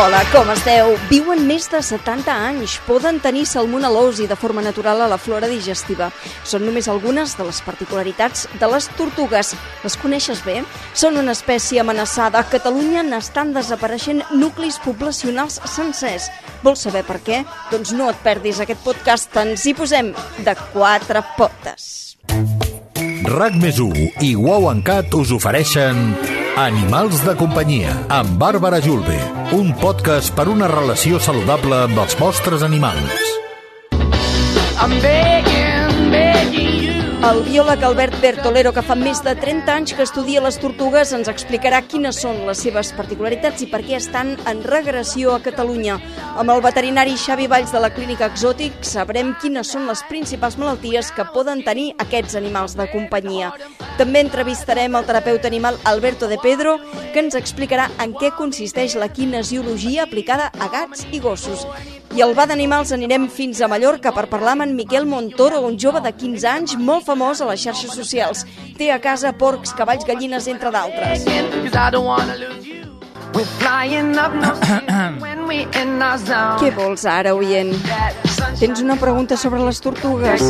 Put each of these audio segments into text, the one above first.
Hola, com esteu? Viuen més de 70 anys, poden tenir salmonel·losi de forma natural a la flora digestiva. Són només algunes de les particularitats de les tortugues. Les coneixes bé? Són una espècie amenaçada. A Catalunya n'estan desapareixent nuclis poblacionals sencers. Vols saber per què? Doncs no et perdis aquest podcast, ens hi posem de quatre potes. RAC més i Wow Cat us ofereixen Animals de companyia amb Bàrbara Julve, un podcast per una relació saludable amb els vostres animals. Begging you. El biòleg Albert Bertolero, que fa més de 30 anys que estudia les tortugues, ens explicarà quines són les seves particularitats i per què estan en regressió a Catalunya. Amb el veterinari Xavi Valls de la Clínica Exòtic sabrem quines són les principals malalties que poden tenir aquests animals de companyia. També entrevistarem el terapeuta animal Alberto de Pedro, que ens explicarà en què consisteix la kinesiologia aplicada a gats i gossos. I al Bar d'Animals anirem fins a Mallorca per parlar amb en Miquel Montoro, un jove de 15 anys molt famós a les xarxes socials. Té a casa porcs, cavalls, gallines, entre d'altres. Què vols ara, oient? Tens una pregunta sobre les tortugues?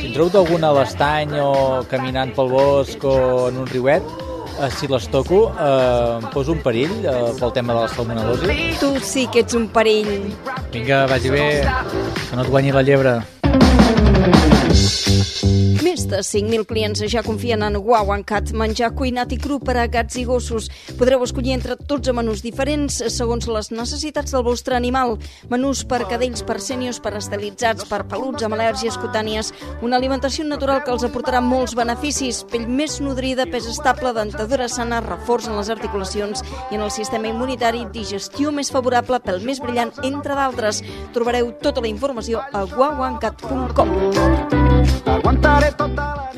Si trobo alguna a l'estany o caminant pel bosc o en un riuet, eh, si les toco, eh, em poso un perill eh, pel tema de la salmonel·losi? Tu sí que ets un perill. Vinga, vagi bé, que no et guanyi la llebre. De 5.000 clients ja confien en Wow Cat, menjar cuinat i cru per a gats i gossos. Podreu escollir entre 12 menús diferents segons les necessitats del vostre animal. Menús per cadells, per sèniors, per estilitzats, per peluts amb al·lèrgies cutànies. Una alimentació natural que els aportarà molts beneficis. Pell més nodrida, pes estable, dentadura sana, reforç en les articulacions i en el sistema immunitari, digestió més favorable, pel més brillant, entre d'altres. Trobareu tota la informació a wowancat.com. Aguantaré tota la.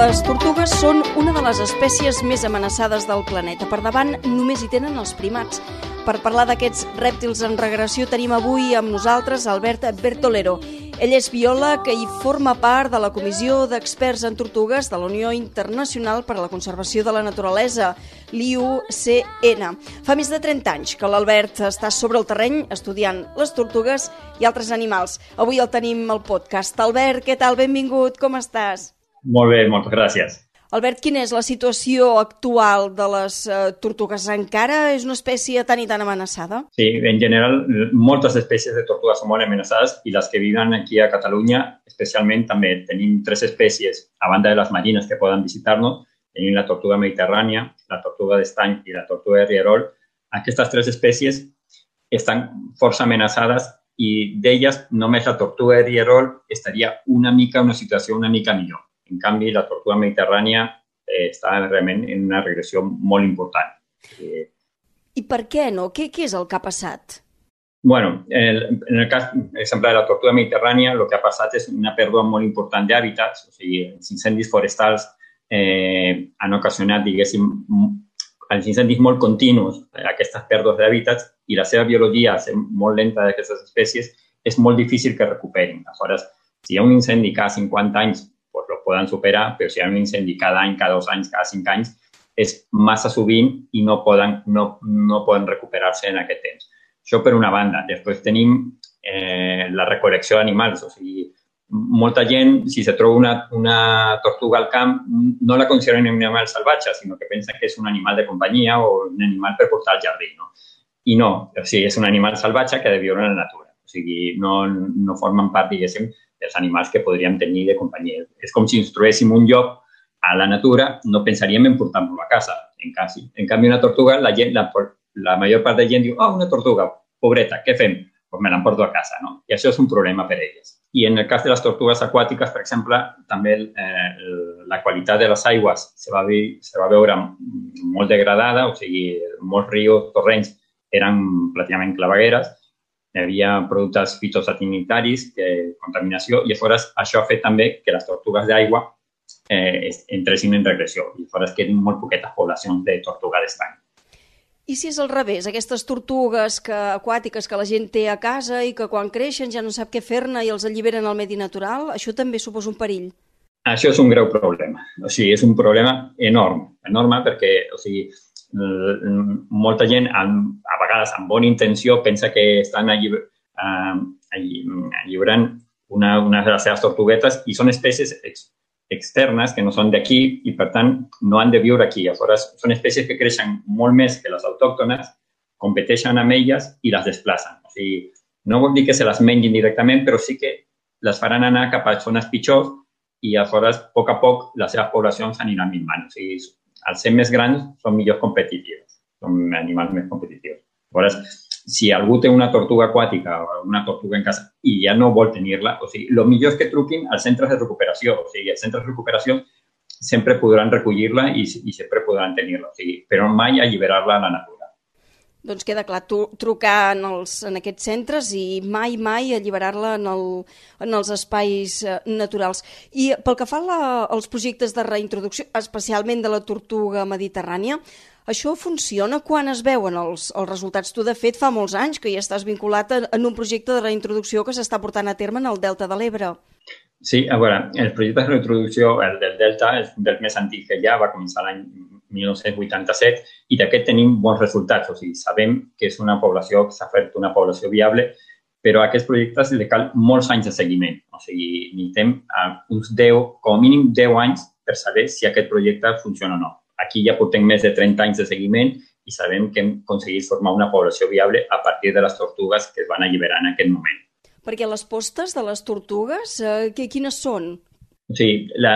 Les tortugues són una de les espècies més amenaçades del planeta. Per davant només hi tenen els primats. Per parlar d'aquests rèptils en regressió tenim avui amb nosaltres Albert Bertolero. Ell és biòleg i forma part de la Comissió d'Experts en Tortugues de la Unió Internacional per a la Conservació de la Naturalesa, l'IUCN. Fa més de 30 anys que l'Albert està sobre el terreny estudiant les tortugues i altres animals. Avui el tenim al podcast. Albert, què tal? Benvingut, com estàs? Molt bé, moltes gràcies. Albert, quina és la situació actual de les uh, tortugues? Encara és una espècie tan i tan amenaçada? Sí, en general, moltes espècies de tortugues són molt amenaçades i les que viuen aquí a Catalunya, especialment també tenim tres espècies, a banda de les marines que poden visitar-nos, tenim la tortuga mediterrània, la tortuga d'estany i la tortuga de rierol. Aquestes tres espècies estan força amenaçades i d'elles només la tortuga de rierol estaria una mica en una situació una mica millor en canvi, la tortuga mediterrània eh, està realment en una regressió molt important. Eh, I per què no? Què, què és el que ha passat? bueno, en el, en el cas, exemple, de la tortuga mediterrània, el que ha passat és una pèrdua molt important d'hàbitats, o sigui, els incendis forestals eh, han ocasionat, diguéssim, els incendis molt continus, aquestes pèrdues d'hàbitats, i la seva biologia, ser molt lenta d'aquestes espècies, és molt difícil que recuperin. Aleshores, si hi ha un incendi cada 50 anys poden superar, però si hi ha un incendi cada any, cada dos anys, cada cinc anys, és massa sovint i no poden, no, no poden recuperar-se en aquest temps. Això per una banda. Després tenim eh, la recol·lecció d'animals, o sigui, molta gent, si se troba una, una tortuga al camp, no la consideren un animal salvatge, sinó que pensen que és un animal de companyia o un animal per portar al jardí, no? I no, o sigui, és un animal salvatge que ha de viure en la natura. O sigui, no, no formen part, diguéssim, dels animals que podríem tenir de companyia. És com si instruéssim un lloc a la natura, no pensaríem en portar-lo a casa, en, casi. en canvi una tortuga, la, gent, la, la major part de gent diu, oh, una tortuga, pobreta, què fem? Pues me l'emporto a casa, no? I això és un problema per a elles. I en el cas de les tortugues aquàtiques, per exemple, també eh, la qualitat de les aigües se va, vi, se va veure molt degradada, o sigui, molts rius, torrents eren pràcticament clavegueres, hi havia productes fitosanitaris, eh, contaminació, i aleshores això ha fet també que les tortugues d'aigua eh, entressin en regressió i aleshores queden molt poquetes poblacions de tortuga d'estany. I si és al revés, aquestes tortugues que, aquàtiques que la gent té a casa i que quan creixen ja no sap què fer-ne i els alliberen al medi natural, això també suposa un perill? Això és un greu problema. O sigui, és un problema enorme, enorme perquè o sigui, molta gent, a vegades amb bona intenció, pensa que estan allib alliberant una, una de les seves tortuguetes i són espècies ex, externes que no són d'aquí i, per tant, no han de viure aquí. Aleshores, són espècies que creixen molt més que les autòctones, competeixen amb elles i les desplacen. O sigui, no vol dir que se les mengin directament, però sí que les faran anar cap a zones pitjors i aleshores, a poc a poc, les seves poblacions aniran minvant. O sigui, al ser més grans, són millors competitius, són animals més competitius. Aleshores, si algú una tortuga aquàtica o una tortuga en casa i ja no vol tenir-la, o sigui, que truquin als centres de recuperació. O sigui, els centres de recuperació sempre podran recollir-la i, i sempre podran tenir-la, o sigui, a la natura. Doncs queda clar, tu, trucar en, els, en aquests centres i mai, mai alliberar-la en, el, en els espais eh, naturals. I pel que fa la, als projectes de reintroducció, especialment de la tortuga mediterrània, això funciona quan es veuen els, els resultats? Tu, de fet, fa molts anys que ja estàs vinculat en, en un projecte de reintroducció que s'està portant a terme en el Delta de l'Ebre. Sí, a veure, el projecte de reintroducció, el del Delta, és dels més antics que ja va començar l'any 1987 i d'aquest tenim bons resultats. O sigui, sabem que és una població que s'ha fet una població viable, però a aquests projectes li cal molts anys de seguiment. O sigui, necessitem uns 10, com a mínim 10 anys per saber si aquest projecte funciona o no. Aquí ja portem més de 30 anys de seguiment i sabem que hem aconseguit formar una població viable a partir de les tortugues que es van alliberar en aquest moment. Perquè les postes de les tortugues, eh, quines són? O sigui, la,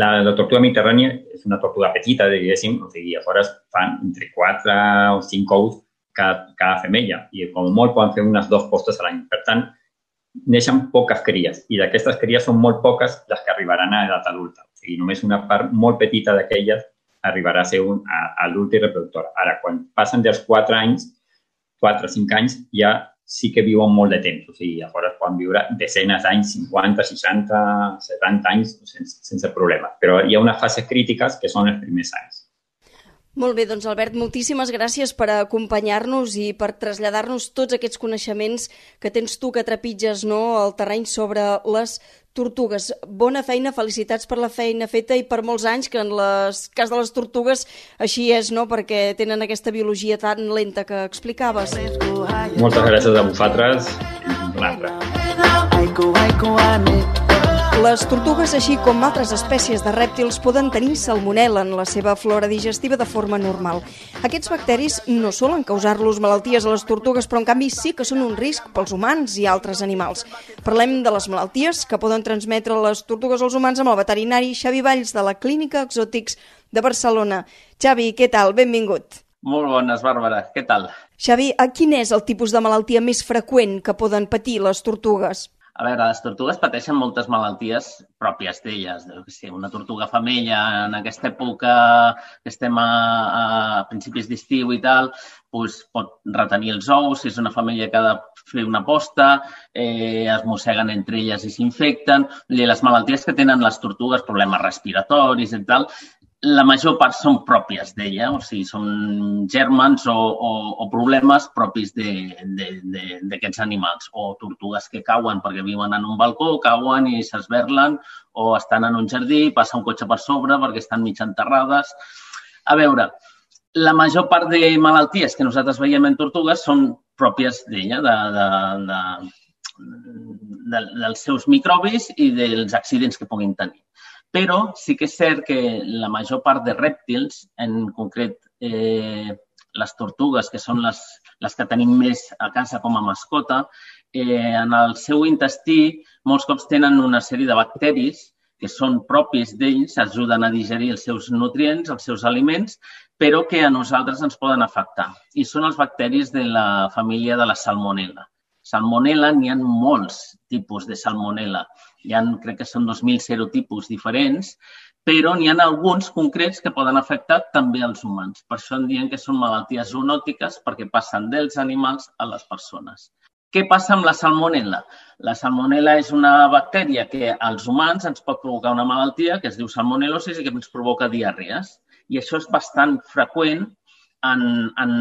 la, la tortuga mediterrània és una tortuga petita, diguéssim, o sigui, a fora fan entre 4 o 5 ous cada, cada femella i com molt poden fer unes dues postes a l'any. Per tant, neixen poques cries i d'aquestes cries són molt poques les que arribaran a edat adulta. O sigui, només una part molt petita d'aquelles arribarà a ser un a, adulta i reproductora. Ara, quan passen dels 4 anys, 4 o 5 anys, ja sí que viuen molt de temps. O sigui, a fora poden viure desenes d'anys, 50, 60, 70 anys, sense, sense problema. Però hi ha unes fases crítiques que són els primers anys. Molt bé, doncs Albert, moltíssimes gràcies per acompanyar-nos i per traslladar-nos tots aquests coneixements que tens tu que trepitges no, el terreny sobre les tortugues. Bona feina, felicitats per la feina feta i per molts anys, que en el cas de les tortugues així és, no?, perquè tenen aquesta biologia tan lenta que explicaves. Moltes gràcies a vosaltres. Una altra. Les tortugues, així com altres espècies de rèptils, poden tenir salmonel·la en la seva flora digestiva de forma normal. Aquests bacteris no solen causar-los malalties a les tortugues, però en canvi sí que són un risc pels humans i altres animals. Parlem de les malalties que poden transmetre les tortugues als humans amb el veterinari Xavi Valls de la Clínica Exòtics de Barcelona. Xavi, què tal? Benvingut. Molt bones, Bàrbara. Què tal? Xavi, quin és el tipus de malaltia més freqüent que poden patir les tortugues? A veure, les tortugues pateixen moltes malalties pròpies d'elles. Si una tortuga femella en aquesta època que estem a, a principis d'estiu i tal, doncs pot retenir els ous, si és una femella que ha de fer una posta, eh, es mosseguen entre elles i s'infecten. Les malalties que tenen les tortugues, problemes respiratoris i tal, la major part són pròpies d'ella, o sigui, són germans o, o, o problemes propis d'aquests animals, o tortugues que cauen perquè viuen en un balcó, cauen i s'esberlen, o estan en un jardí, passa un cotxe per sobre perquè estan mig enterrades. A veure, la major part de malalties que nosaltres veiem en tortugues són pròpies d'ella, de, de, de, de, dels seus microbis i dels accidents que puguin tenir. Però sí que és cert que la major part de rèptils, en concret eh, les tortugues, que són les, les que tenim més a casa com a mascota, eh, en el seu intestí molts cops tenen una sèrie de bacteris que són propis d'ells, ajuden a digerir els seus nutrients, els seus aliments, però que a nosaltres ens poden afectar. I són els bacteris de la família de la salmonella. Salmonella, n'hi ha molts tipus de salmonella hi ha, crec que són 2.000 serotipus diferents, però n'hi ha alguns concrets que poden afectar també els humans. Per això en diem que són malalties zoonòtiques perquè passen dels animals a les persones. Què passa amb la salmonella? La salmonella és una bactèria que als humans ens pot provocar una malaltia que es diu salmonel·losis i que ens provoca diarrees. I això és bastant freqüent en, en,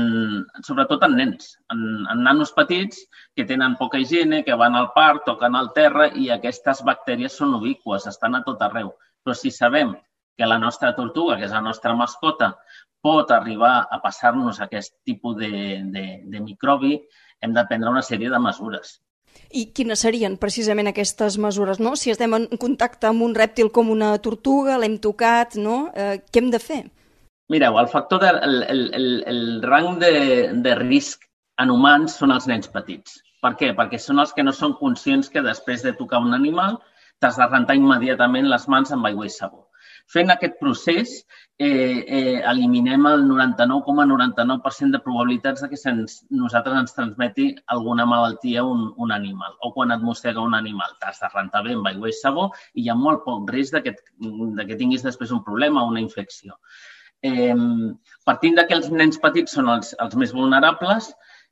sobretot en nens, en, en nanos petits que tenen poca higiene, que van al parc, toquen al terra i aquestes bactèries són ubiques, estan a tot arreu. Però si sabem que la nostra tortuga, que és la nostra mascota, pot arribar a passar-nos aquest tipus de, de, de microbi, hem de prendre una sèrie de mesures. I quines serien precisament aquestes mesures? No? Si estem en contacte amb un rèptil com una tortuga, l'hem tocat, no? Eh, què hem de fer? Mireu, el factor de, el, el, el, rang de, de risc en humans són els nens petits. Per què? Perquè són els que no són conscients que després de tocar un animal t'has de rentar immediatament les mans amb aigua i sabó. Fent aquest procés, eh, eh, eliminem el 99,99% ,99 de probabilitats de que se'ns, nosaltres ens transmeti alguna malaltia un, un animal. O quan et mossega un animal, t'has de rentar bé amb aigua i sabó i hi ha molt poc risc de que, de que tinguis després un problema o una infecció. Eh, partint de que els nens petits són els, els més vulnerables,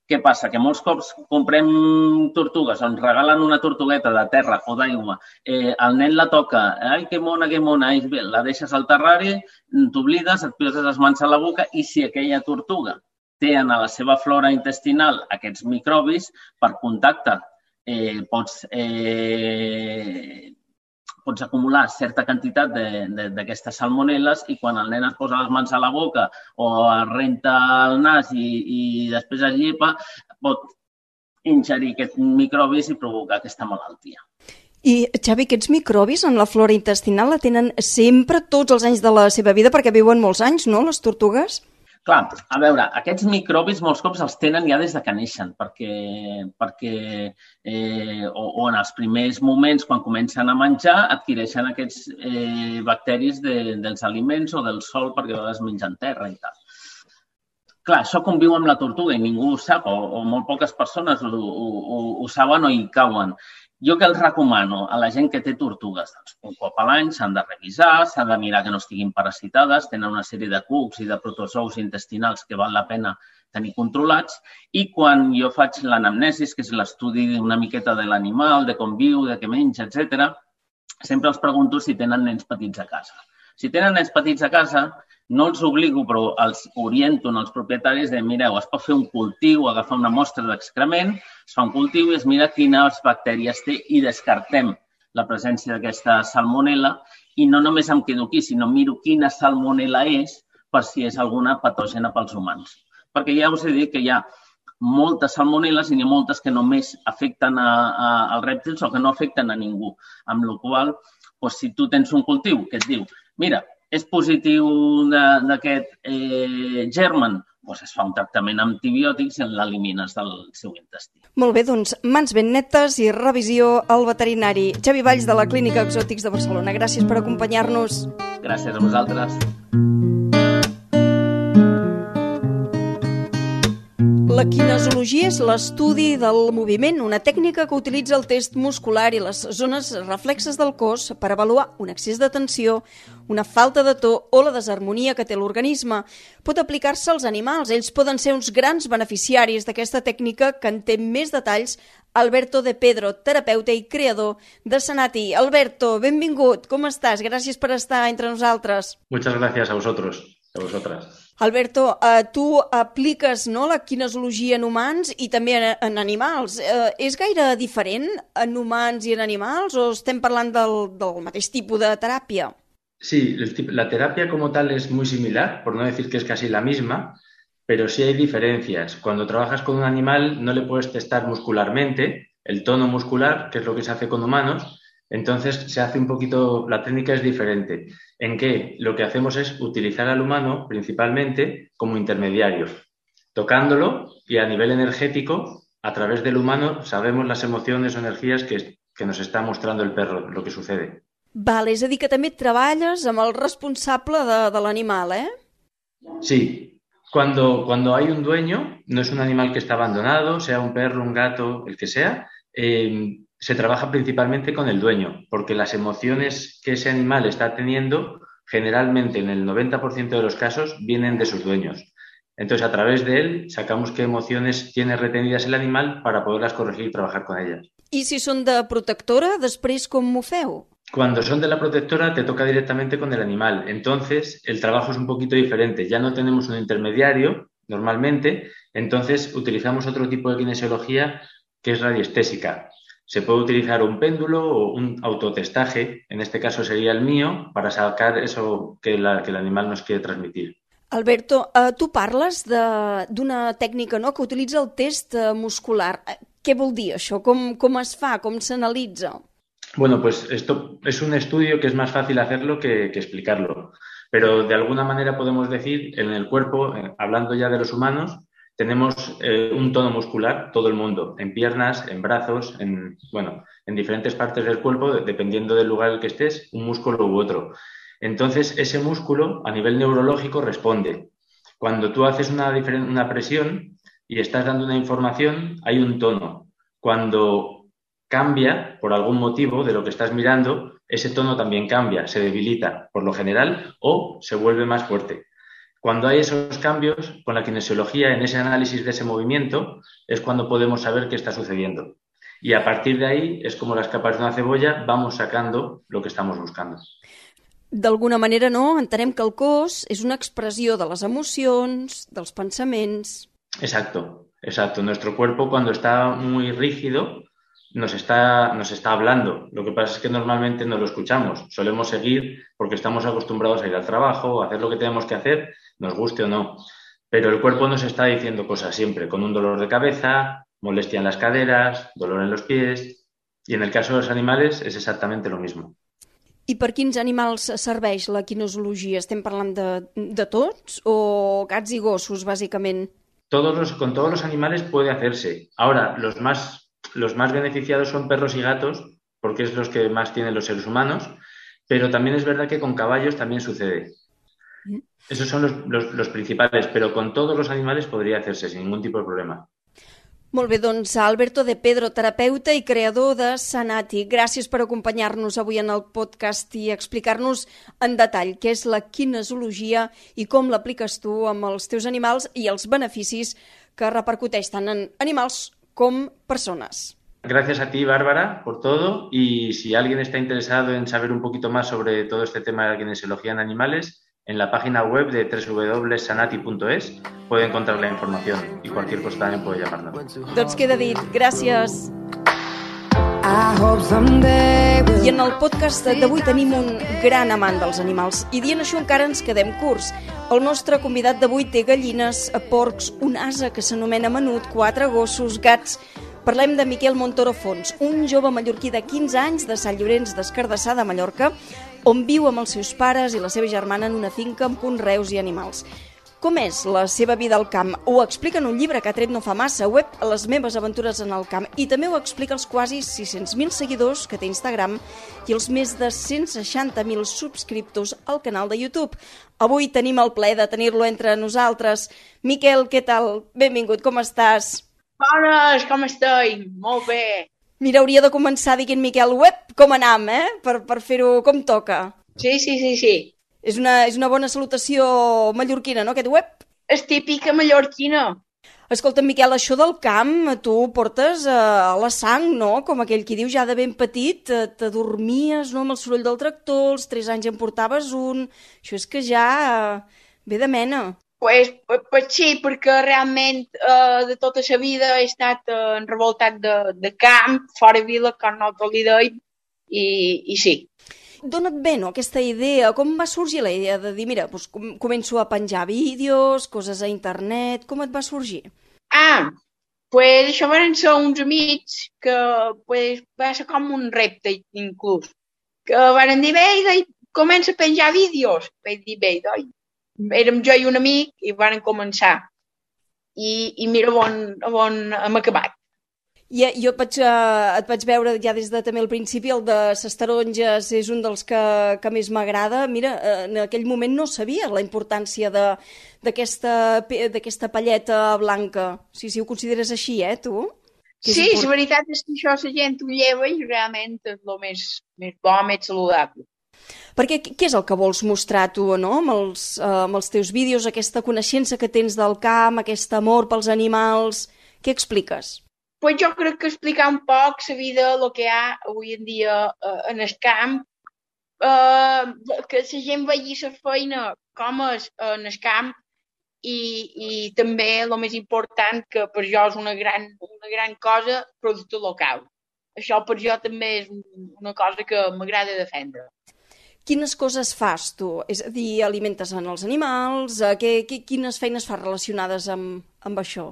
què passa? Que molts cops comprem tortugues, ens regalen una tortugueta de terra o d'aigua, eh, el nen la toca, ai, que mona, que mona, i bé, la deixes al terrari, t'oblides, et poses les mans a la boca i si aquella tortuga té en la seva flora intestinal aquests microbis, per contacte eh, pots eh, pots acumular certa quantitat d'aquestes salmonel·les i quan el nen es posa les mans a la boca o es renta el nas i, i després es llepa, pot ingerir aquests microbis i provocar aquesta malaltia. I, Xavi, aquests microbis en la flora intestinal la tenen sempre tots els anys de la seva vida perquè viuen molts anys, no, les tortugues? Clar, a veure, aquests microbis molts cops els tenen ja des de que neixen, perquè, perquè eh, o, o en els primers moments, quan comencen a menjar, adquireixen aquests eh, bacteris de, dels aliments o del sol, perquè a vegades mengen terra i tal. Clar, això conviu amb la tortuga i ningú ho sap, o, o molt poques persones ho, ho, ho saben o hi cauen. Jo que els recomano a la gent que té tortugues? Doncs un cop a l'any s'han de revisar, s'han de mirar que no estiguin parasitades, tenen una sèrie de cucs i de protozous intestinals que val la pena tenir controlats i quan jo faig l'anamnesis, que és l'estudi una miqueta de l'animal, de com viu, de què menja, etc, sempre els pregunto si tenen nens petits a casa. Si tenen nens petits a casa, no els obligo, però els oriento als propietaris de, mireu, es pot fer un cultiu, agafar una mostra d'excrement, es fa un cultiu i es mira quines bactèries té i descartem la presència d'aquesta salmonella i no només em quedo aquí, sinó miro quina salmonella és per si és alguna patògena pels humans. Perquè ja us he dit que hi ha moltes salmonelles i n'hi ha moltes que només afecten a, a, als rèptils o que no afecten a ningú. Amb la qual doncs, si tu tens un cultiu que et diu, mira, és positiu d'aquest eh, germen, doncs es fa un tractament amb antibiòtics i l'elimines del seu intestí. Molt bé, doncs mans ben netes i revisió al veterinari. Xavi Valls de la Clínica Exòtics de Barcelona. Gràcies per acompanyar-nos. Gràcies a vosaltres. Kinesiologia és l'estudi del moviment, una tècnica que utilitza el test muscular i les zones reflexes del cos per avaluar un excés de tensió, una falta de to o la desharmonia que té l'organisme. Pot aplicar-se als animals, ells poden ser uns grans beneficiaris d'aquesta tècnica que en té més detalls Alberto de Pedro, terapeuta i creador de Sanati. Alberto, benvingut, com estàs? Gràcies per estar entre nosaltres. Muchas gracias a vosotros, a vosotras. Alberto, eh, tu apliques no, la kinesiologia en humans i també en, en animals. Eh, és gaire diferent en humans i en animals o estem parlant del, del mateix tipus de teràpia? Sí, la terapia como tal es muy similar, por no decir que es casi la misma, pero sí hay diferencias. Cuando trabajas con un animal no le puedes testar muscularmente el tono muscular, que es lo que se hace con humanos, entonces se hace un poquito, la técnica es diferente, en que lo que hacemos es utilizar al humano principalmente como intermediario, tocándolo y a nivel energético, a través del humano, sabemos las emociones o energías que, que nos está mostrando el perro, lo que sucede. Vale, és a dir que també treballes amb el responsable de, de l'animal, eh? Sí, cuando, cuando hay un dueño, no es un animal que está abandonado, sea un perro, un gato, el que sea, eh, se trabaja principalmente con el dueño, porque las emociones que ese animal está teniendo, generalmente en el 90% de los casos, vienen de sus dueños. Entonces, a través de él, sacamos qué emociones tiene retenidas el animal para poderlas corregir y trabajar con ellas. ¿Y si son de protectora, després com ho feu? Cuando son de la protectora, te toca directamente con el animal. Entonces, el trabajo es un poquito diferente. Ya no tenemos un intermediario, normalmente, entonces utilizamos otro tipo de kinesiología que es radiestésica. Se puede utilizar un péndulo o un autotestaje, en este caso sería el mío, para sacar eso que, la, que el animal nos quiere transmitir. Alberto, eh, tu parles d'una tècnica no, que utilitza el test eh, muscular. Eh, què vol dir això? Com, com es fa? Com s'analitza? Bueno, pues esto es un estudio que es más fácil hacerlo que, que explicarlo. Pero de alguna manera podemos decir, en el cuerpo, hablando ya de los humanos, tenemos eh, un tono muscular, todo el mundo, en piernas, en brazos, en, bueno, en diferentes partes del cuerpo, dependiendo del lugar en el que estés, un músculo u otro. Entonces, ese músculo a nivel neurológico responde. Cuando tú haces una, una presión y estás dando una información, hay un tono. Cuando cambia por algún motivo de lo que estás mirando, ese tono también cambia, se debilita por lo general o se vuelve más fuerte. Cuando hay esos cambios con la kinesiología, en ese análisis de ese movimiento, es cuando podemos saber qué está sucediendo. Y a partir de ahí es como las capas de una cebolla vamos sacando lo que estamos buscando. D'alguna manera, no? Entenem que el cos és una expressió de les emocions, dels pensaments... Exacto, exacto. Nuestro cuerpo cuando está muy rígido nos está, nos está hablando. Lo que pasa es que normalmente no lo escuchamos. Solemos seguir porque estamos acostumbrados a ir al trabajo, a hacer lo que tenemos que hacer, nos guste o no. Pero el cuerpo nos está diciendo cosas siempre, con un dolor de cabeza, molestia en las caderas, dolor en los pies. Y en el caso de los animales es exactamente lo mismo. I per quins animals serveix la quinosologia? Estem parlant de, de tots o gats i gossos, bàsicament? Todos los, con todos los animales puede hacerse. Ahora, los más los más beneficiados son perros y gatos, porque es los que más tienen los seres humanos, pero también es verdad que con caballos también sucede. Esos son los, los, los principales, pero con todos los animales podría hacerse sin ningún tipo de problema. Molt bé, doncs Alberto de Pedro, terapeuta i creador de Sanati. Gràcies per acompanyar-nos avui en el podcast i explicar-nos en detall què és la kinesiologia i com l'apliques tu amb els teus animals i els beneficis que repercuteix tant en animals com personas. Gracias a ti, Bárbara, por todo. Y si alguien está interesado en saber un poquito más sobre todo este tema de la kinesiología en animales, en la página web de www.sanati.es puede encontrar la información y cualquier cosa también puede llamarnos. Doncs queda dit. Gràcies. I en el podcast d'avui tenim un gran amant dels animals i dient això encara ens quedem curts. El nostre convidat d'avui té gallines, porcs, un asa que s'anomena menut, quatre gossos, gats... Parlem de Miquel Montoro Fons, un jove mallorquí de 15 anys de Sant Llorenç d'Escardassà de Mallorca, on viu amb els seus pares i la seva germana en una finca amb conreus i animals. Com és la seva vida al camp? Ho explica en un llibre que ha tret no fa massa, web Les meves aventures en el camp, i també ho explica els quasi 600.000 seguidors que té Instagram i els més de 160.000 subscriptors al canal de YouTube. Avui tenim el plaer de tenir-lo entre nosaltres. Miquel, què tal? Benvingut, com estàs? Bones, com estoi? Molt bé. Mira, hauria de començar dient Miquel Web com anam, eh? Per, per fer-ho com toca. Sí, sí, sí, sí. És una, és una bona salutació mallorquina, no, aquest web? És típica mallorquina. Escolta, Miquel, això del camp, tu portes eh, a la sang, no? Com aquell qui diu, ja de ben petit, eh, t'adormies no? amb el soroll del tractor, als 3 anys en portaves un... Això és que ja eh, ve de mena. Pues, pues sí, perquè realment eh, de tota la vida he estat eh, revoltat de, de camp, fora vila, com no te li deia, i, i sí, Dona't bé, no?, aquesta idea. Com va sorgir la idea de dir, mira, doncs començo a penjar vídeos, coses a internet... Com et va sorgir? Ah, pues això van ser uns amics que pues, va ser com un repte, inclús. Que van dir, bé, comença a penjar vídeos. Vaig dir, bé, doi. Érem jo i un amic i van començar. I, i mira on, on hem acabat. I jo et vaig, uh, et vaig veure ja des de també al principi, el de ses taronges és un dels que, que més m'agrada. Mira, uh, en aquell moment no sabia la importància d'aquesta palleta blanca. Sí, sí, ho consideres així, eh, tu? Que sí, la veritat és que això la gent ho lleva i realment és el més, més bo, més saludable. Perquè què és el que vols mostrar tu, no?, amb els, uh, amb els teus vídeos, aquesta coneixença que tens del camp, aquest amor pels animals... Què expliques? Pues jo crec que explicar un poc la vida, el que hi ha avui en dia eh, en el camp, eh, que la gent vegi la feina com és en el camp i, i també el més important, que per jo és una gran, una gran cosa, producte local. això per jo també és una cosa que m'agrada defendre. Quines coses fas tu? És a dir, alimentes en els animals? Eh, que, que, quines feines fas relacionades amb, amb això?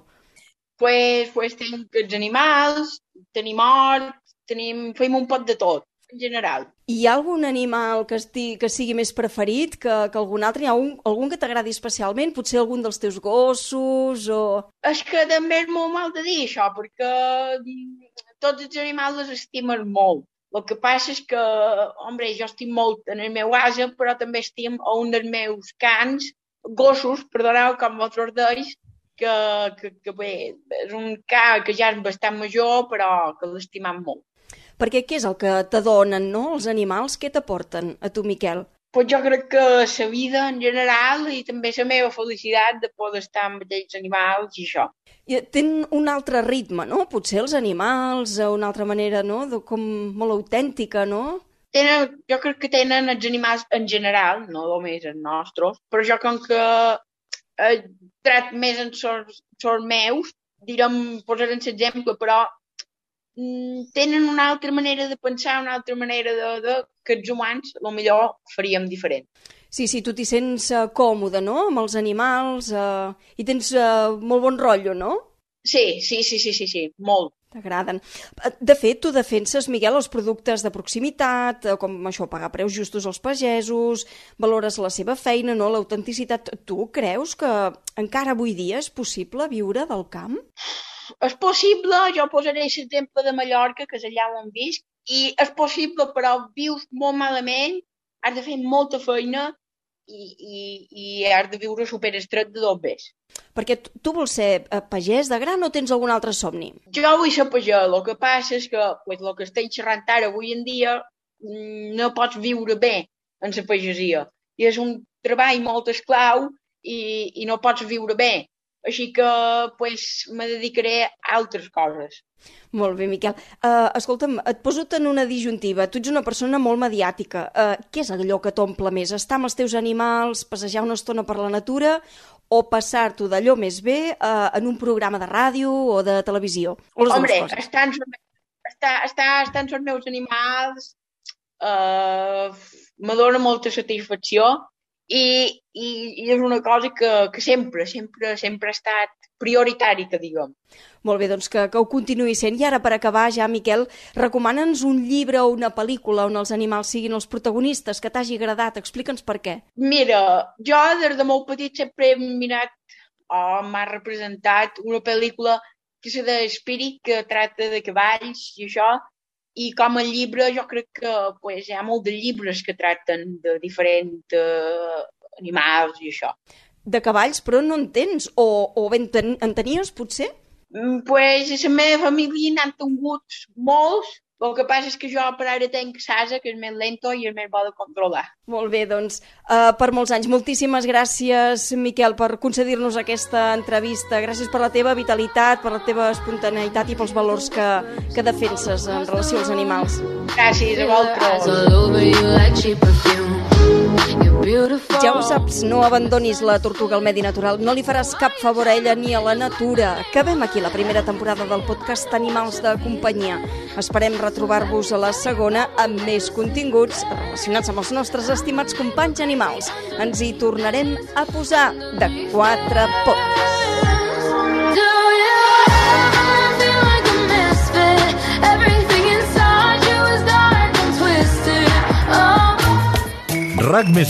Pues, pues tenim els animals, tenim hort, tenim, fem un pot de tot, en general. Hi ha algun animal que, esti, que sigui més preferit que, que algun altre? Hi ha un, algun que t'agradi especialment? Potser algun dels teus gossos o... És que també és molt mal de dir això, perquè mm, tots els animals els estimen molt. El que passa és que, home, jo estic molt en el meu asa, però també estic a un dels meus cans, gossos, perdoneu, com vosaltres deis, que, que, que bé, és un ca que ja és bastant major, però que l'estimam molt. Perquè què és el que t'adonen, no?, els animals? Què t'aporten a tu, Miquel? pues jo crec que la vida en general i també la meva felicitat de poder estar amb aquells animals i això. I tenen un altre ritme, no? Potser els animals, una altra manera, no?, de, com molt autèntica, no? Tenen, jo crec que tenen els animals en general, no només els nostres, però jo com que eh, trat més en sort meus, direm, posaré l'exemple, però Mm, tenen una altra manera de pensar, una altra manera de, de que els humans millor faríem diferent. Sí, sí, tu t'hi sents uh, còmode, no?, amb els animals, uh, i tens uh, molt bon rotllo, no? Sí, sí, sí, sí, sí, sí molt. T'agraden. De fet, tu defenses, Miguel, els productes de proximitat, com això, pagar preus justos als pagesos, valores la seva feina, no l'autenticitat. Tu creus que encara avui dia és possible viure del camp? és possible, jo posaré l'exemple de Mallorca, que és allà on visc, i és possible, però vius molt malament, has de fer molta feina i, i, i has de viure superestret de dos bes. Perquè tu, vols ser eh, pagès de gran o tens algun altre somni? Jo vull ser pagès, el que passa és que pues, el que estic xerrant ara avui en dia mm, no pots viure bé en la pagesia. I és un treball molt esclau i, i no pots viure bé així que pues, me dedicaré a altres coses. Molt bé, Miquel. Uh, escolta'm, et poso en una disjuntiva. Tu ets una persona molt mediàtica. Uh, què és allò que t'omple més? Estar amb els teus animals, passejar una estona per la natura o passar-t'ho d'allò més bé uh, en un programa de ràdio o de televisió? O les Hombre, estan, estar, estar, estar amb els meus animals uh, me dona molta satisfacció i, i, i és una cosa que, que sempre, sempre, sempre ha estat prioritari, que diguem. Molt bé, doncs que, que ho continuï sent. I ara, per acabar, ja, Miquel, recomana'ns un llibre o una pel·lícula on els animals siguin els protagonistes, que t'hagi agradat. Explica'ns per què. Mira, jo des de molt petit sempre he mirat o m'ha representat una pel·lícula que és de Spirit, que tracta de cavalls i això, i com a llibre jo crec que pues, hi ha molt de llibres que tracten de diferents uh, animals i això. De cavalls, però no en tens? O, o ben ten, en tenies, potser? Mm, pues, la meva família n'han tingut molts, el que passa és que jo per ara tenc Sasa, que és més lento i és més bo de controlar. Molt bé, doncs, uh, per molts anys. Moltíssimes gràcies, Miquel, per concedir-nos aquesta entrevista. Gràcies per la teva vitalitat, per la teva espontaneïtat i pels valors que, que defenses en relació als animals. Gràcies a vosaltres. Ja ho saps, no abandonis la tortuga al medi natural, no li faràs cap favor a ella ni a la natura. Acabem aquí la primera temporada del podcast Animals de Companyia. Esperem retrobar-vos a la segona amb més continguts relacionats amb els nostres estimats companys animals. Ens hi tornarem a posar de quatre potes. RAC més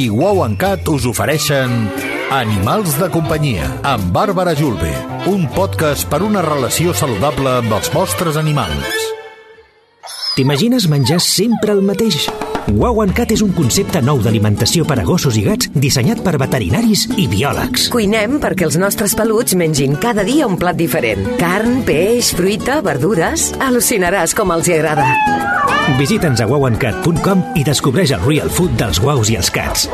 i Wow en Cat us ofereixen Animals de companyia amb Bàrbara Julve, un podcast per una relació saludable amb els vostres animals. T'imagines menjar sempre el mateix? Wow Cat és un concepte nou d'alimentació per a gossos i gats dissenyat per veterinaris i biòlegs. Cuinem perquè els nostres peluts mengin cada dia un plat diferent. Carn, peix, fruita, verdures... Al·lucinaràs com els hi agrada. Visita'ns a wowandcat.com i descobreix el real food dels guaus i els cats.